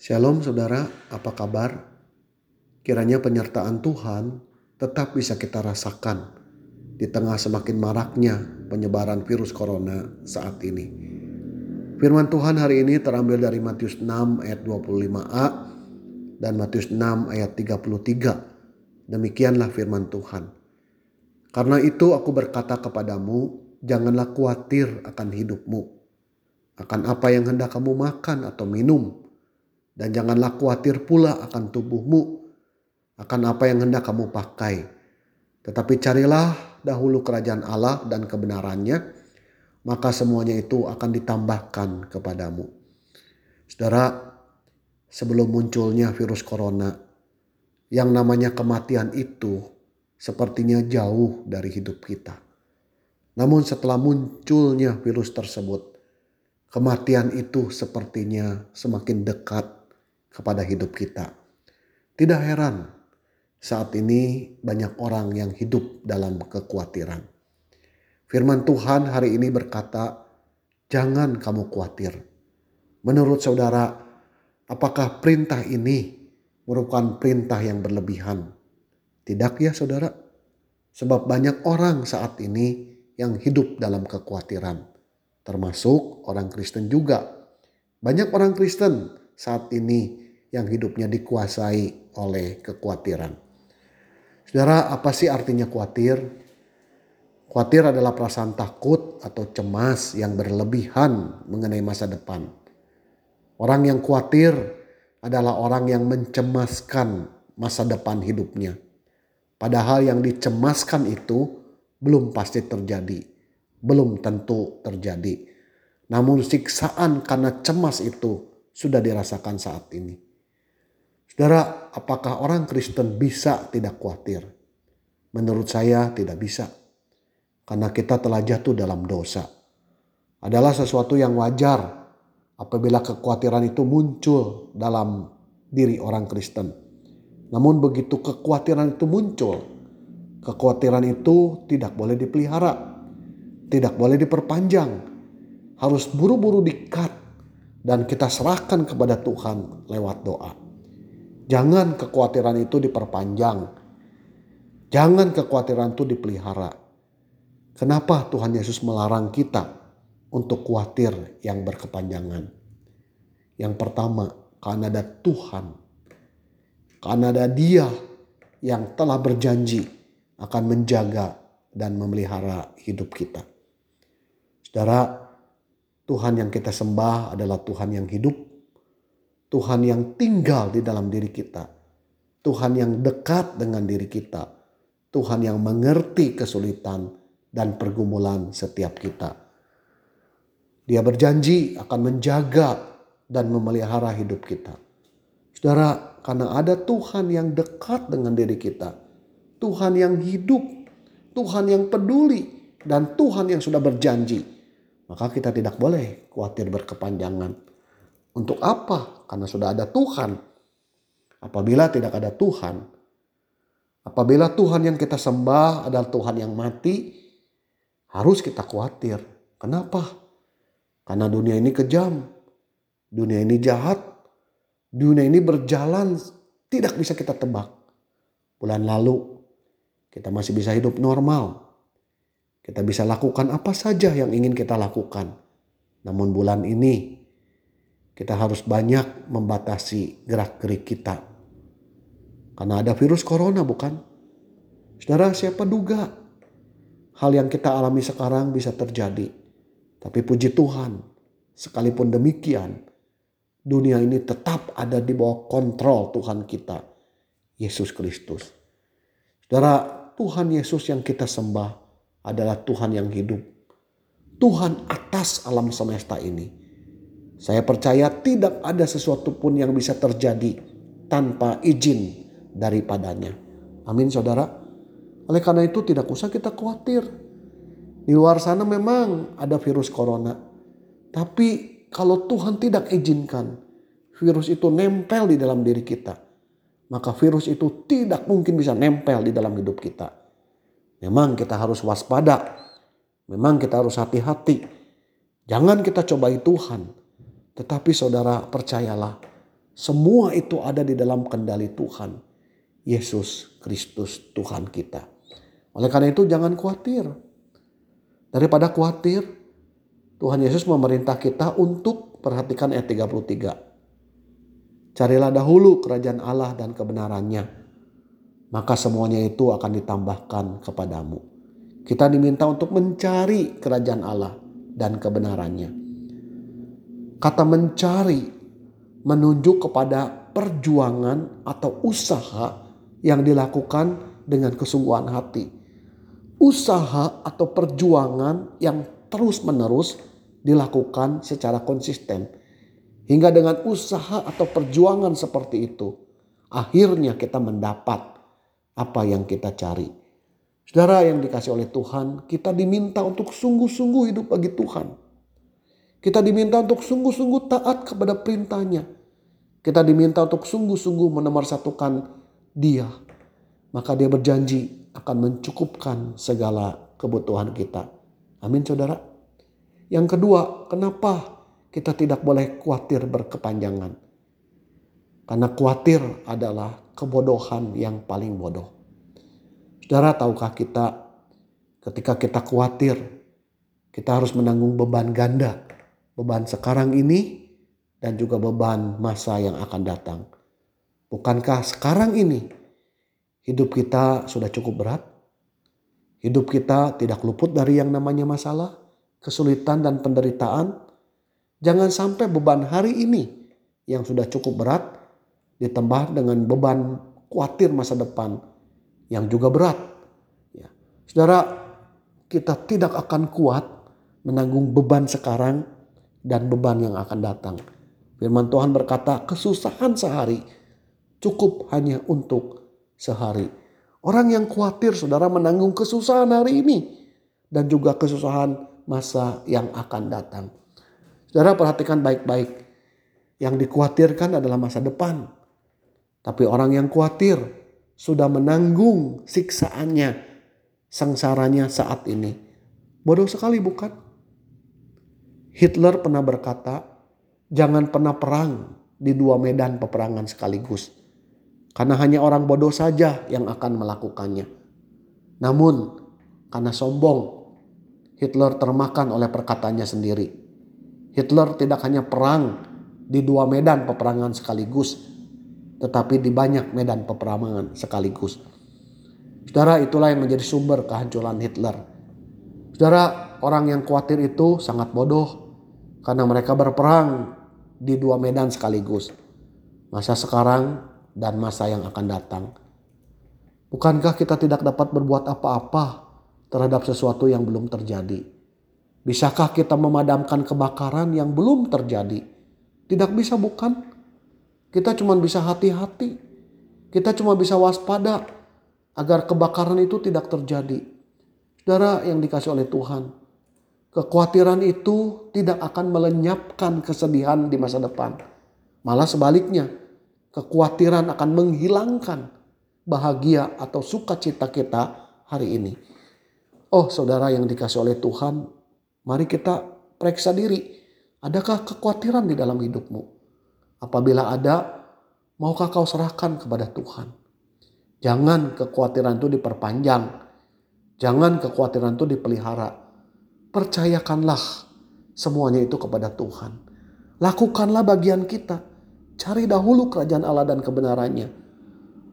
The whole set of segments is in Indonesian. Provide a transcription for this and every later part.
Shalom saudara, apa kabar? Kiranya penyertaan Tuhan tetap bisa kita rasakan di tengah semakin maraknya penyebaran virus corona saat ini. Firman Tuhan hari ini terambil dari Matius 6 ayat 25a dan Matius 6 ayat 33. Demikianlah firman Tuhan. Karena itu aku berkata kepadamu, janganlah khawatir akan hidupmu, akan apa yang hendak kamu makan atau minum, dan janganlah khawatir pula akan tubuhmu, akan apa yang hendak kamu pakai. Tetapi carilah dahulu kerajaan Allah dan kebenarannya, maka semuanya itu akan ditambahkan kepadamu. Saudara, sebelum munculnya virus corona, yang namanya kematian itu sepertinya jauh dari hidup kita. Namun setelah munculnya virus tersebut, kematian itu sepertinya semakin dekat kepada hidup kita. Tidak heran saat ini banyak orang yang hidup dalam kekhawatiran. Firman Tuhan hari ini berkata, "Jangan kamu khawatir." Menurut saudara, apakah perintah ini merupakan perintah yang berlebihan? Tidak ya, saudara? Sebab banyak orang saat ini yang hidup dalam kekhawatiran, termasuk orang Kristen juga. Banyak orang Kristen saat ini yang hidupnya dikuasai oleh kekhawatiran. Saudara, apa sih artinya khawatir? Khawatir adalah perasaan takut atau cemas yang berlebihan mengenai masa depan. Orang yang khawatir adalah orang yang mencemaskan masa depan hidupnya. Padahal yang dicemaskan itu belum pasti terjadi, belum tentu terjadi. Namun siksaan karena cemas itu sudah dirasakan saat ini. Saudara, apakah orang Kristen bisa tidak khawatir? Menurut saya tidak bisa. Karena kita telah jatuh dalam dosa. Adalah sesuatu yang wajar apabila kekhawatiran itu muncul dalam diri orang Kristen. Namun begitu kekhawatiran itu muncul, kekhawatiran itu tidak boleh dipelihara, tidak boleh diperpanjang, harus buru-buru dikat dan kita serahkan kepada Tuhan lewat doa. Jangan kekhawatiran itu diperpanjang. Jangan kekhawatiran itu dipelihara. Kenapa Tuhan Yesus melarang kita untuk khawatir yang berkepanjangan? Yang pertama, karena ada Tuhan. Karena ada dia yang telah berjanji akan menjaga dan memelihara hidup kita. Saudara, Tuhan yang kita sembah adalah Tuhan yang hidup, Tuhan yang tinggal di dalam diri kita, Tuhan yang dekat dengan diri kita, Tuhan yang mengerti kesulitan dan pergumulan setiap kita. Dia berjanji akan menjaga dan memelihara hidup kita. Saudara, karena ada Tuhan yang dekat dengan diri kita, Tuhan yang hidup, Tuhan yang peduli, dan Tuhan yang sudah berjanji maka kita tidak boleh khawatir berkepanjangan. Untuk apa? Karena sudah ada Tuhan. Apabila tidak ada Tuhan, apabila Tuhan yang kita sembah adalah Tuhan yang mati, harus kita khawatir. Kenapa? Karena dunia ini kejam, dunia ini jahat, dunia ini berjalan tidak bisa kita tebak. Bulan lalu kita masih bisa hidup normal, kita bisa lakukan apa saja yang ingin kita lakukan. Namun bulan ini kita harus banyak membatasi gerak-gerik kita. Karena ada virus corona bukan? Saudara siapa duga hal yang kita alami sekarang bisa terjadi. Tapi puji Tuhan sekalipun demikian dunia ini tetap ada di bawah kontrol Tuhan kita. Yesus Kristus. Saudara Tuhan Yesus yang kita sembah adalah Tuhan yang hidup. Tuhan atas alam semesta ini. Saya percaya tidak ada sesuatu pun yang bisa terjadi tanpa izin daripadanya. Amin saudara. Oleh karena itu tidak usah kita khawatir. Di luar sana memang ada virus corona. Tapi kalau Tuhan tidak izinkan virus itu nempel di dalam diri kita. Maka virus itu tidak mungkin bisa nempel di dalam hidup kita. Memang kita harus waspada. Memang kita harus hati-hati. Jangan kita cobai Tuhan. Tetapi saudara percayalah. Semua itu ada di dalam kendali Tuhan. Yesus Kristus Tuhan kita. Oleh karena itu jangan khawatir. Daripada khawatir, Tuhan Yesus memerintah kita untuk perhatikan ayat 33. Carilah dahulu kerajaan Allah dan kebenarannya. Maka semuanya itu akan ditambahkan kepadamu. Kita diminta untuk mencari kerajaan Allah dan kebenarannya. Kata mencari menunjuk kepada perjuangan atau usaha yang dilakukan dengan kesungguhan hati. Usaha atau perjuangan yang terus-menerus dilakukan secara konsisten. Hingga dengan usaha atau perjuangan seperti itu, akhirnya kita mendapat apa yang kita cari. Saudara yang dikasih oleh Tuhan, kita diminta untuk sungguh-sungguh hidup bagi Tuhan kita diminta untuk sungguh-sungguh taat kepada perintahnya. Kita diminta untuk sungguh-sungguh satukan dia. Maka dia berjanji akan mencukupkan segala kebutuhan kita. Amin saudara. Yang kedua, kenapa kita tidak boleh khawatir berkepanjangan? Karena khawatir adalah kebodohan yang paling bodoh. Saudara, tahukah kita ketika kita khawatir, kita harus menanggung beban ganda beban sekarang ini dan juga beban masa yang akan datang. Bukankah sekarang ini hidup kita sudah cukup berat? Hidup kita tidak luput dari yang namanya masalah, kesulitan dan penderitaan. Jangan sampai beban hari ini yang sudah cukup berat ditambah dengan beban khawatir masa depan yang juga berat. Ya. Saudara, kita tidak akan kuat menanggung beban sekarang dan beban yang akan datang. Firman Tuhan berkata, kesusahan sehari cukup hanya untuk sehari. Orang yang khawatir saudara menanggung kesusahan hari ini dan juga kesusahan masa yang akan datang. Saudara perhatikan baik-baik. Yang dikhawatirkan adalah masa depan. Tapi orang yang khawatir sudah menanggung siksaannya, sengsaranya saat ini. Bodoh sekali bukan? Hitler pernah berkata, "Jangan pernah perang di dua medan peperangan sekaligus, karena hanya orang bodoh saja yang akan melakukannya." Namun, karena sombong, Hitler termakan oleh perkataannya sendiri. Hitler tidak hanya perang di dua medan peperangan sekaligus, tetapi di banyak medan peperangan sekaligus. Saudara, itulah yang menjadi sumber kehancuran Hitler. Saudara, orang yang khawatir itu sangat bodoh karena mereka berperang di dua medan sekaligus. Masa sekarang dan masa yang akan datang. Bukankah kita tidak dapat berbuat apa-apa terhadap sesuatu yang belum terjadi? Bisakah kita memadamkan kebakaran yang belum terjadi? Tidak bisa bukan? Kita cuma bisa hati-hati. Kita cuma bisa waspada agar kebakaran itu tidak terjadi. Saudara yang dikasih oleh Tuhan, Kekhawatiran itu tidak akan melenyapkan kesedihan di masa depan. Malah sebaliknya, kekhawatiran akan menghilangkan bahagia atau sukacita kita hari ini. Oh saudara yang dikasih oleh Tuhan, mari kita periksa diri. Adakah kekhawatiran di dalam hidupmu? Apabila ada, maukah kau serahkan kepada Tuhan? Jangan kekhawatiran itu diperpanjang. Jangan kekhawatiran itu dipelihara percayakanlah semuanya itu kepada Tuhan. Lakukanlah bagian kita. Cari dahulu kerajaan Allah dan kebenarannya.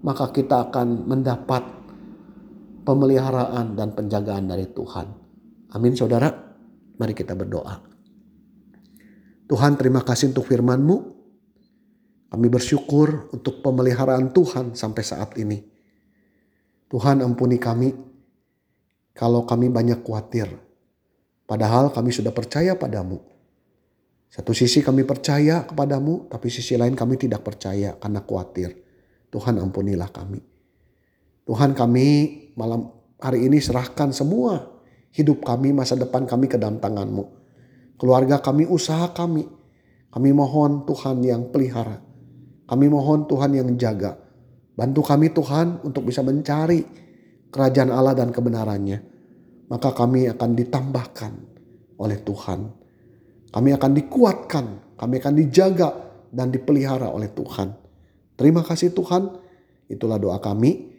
Maka kita akan mendapat pemeliharaan dan penjagaan dari Tuhan. Amin saudara. Mari kita berdoa. Tuhan terima kasih untuk firman-Mu. Kami bersyukur untuk pemeliharaan Tuhan sampai saat ini. Tuhan ampuni kami kalau kami banyak khawatir Padahal kami sudah percaya padamu. Satu sisi kami percaya kepadamu, tapi sisi lain kami tidak percaya karena khawatir. Tuhan ampunilah kami. Tuhan kami malam hari ini serahkan semua hidup kami, masa depan kami ke dalam tanganmu. Keluarga kami, usaha kami. Kami mohon Tuhan yang pelihara. Kami mohon Tuhan yang jaga. Bantu kami Tuhan untuk bisa mencari kerajaan Allah dan kebenarannya maka kami akan ditambahkan oleh Tuhan. Kami akan dikuatkan, kami akan dijaga dan dipelihara oleh Tuhan. Terima kasih Tuhan. Itulah doa kami.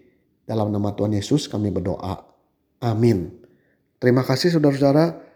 Dalam nama Tuhan Yesus kami berdoa. Amin. Terima kasih saudara-saudara.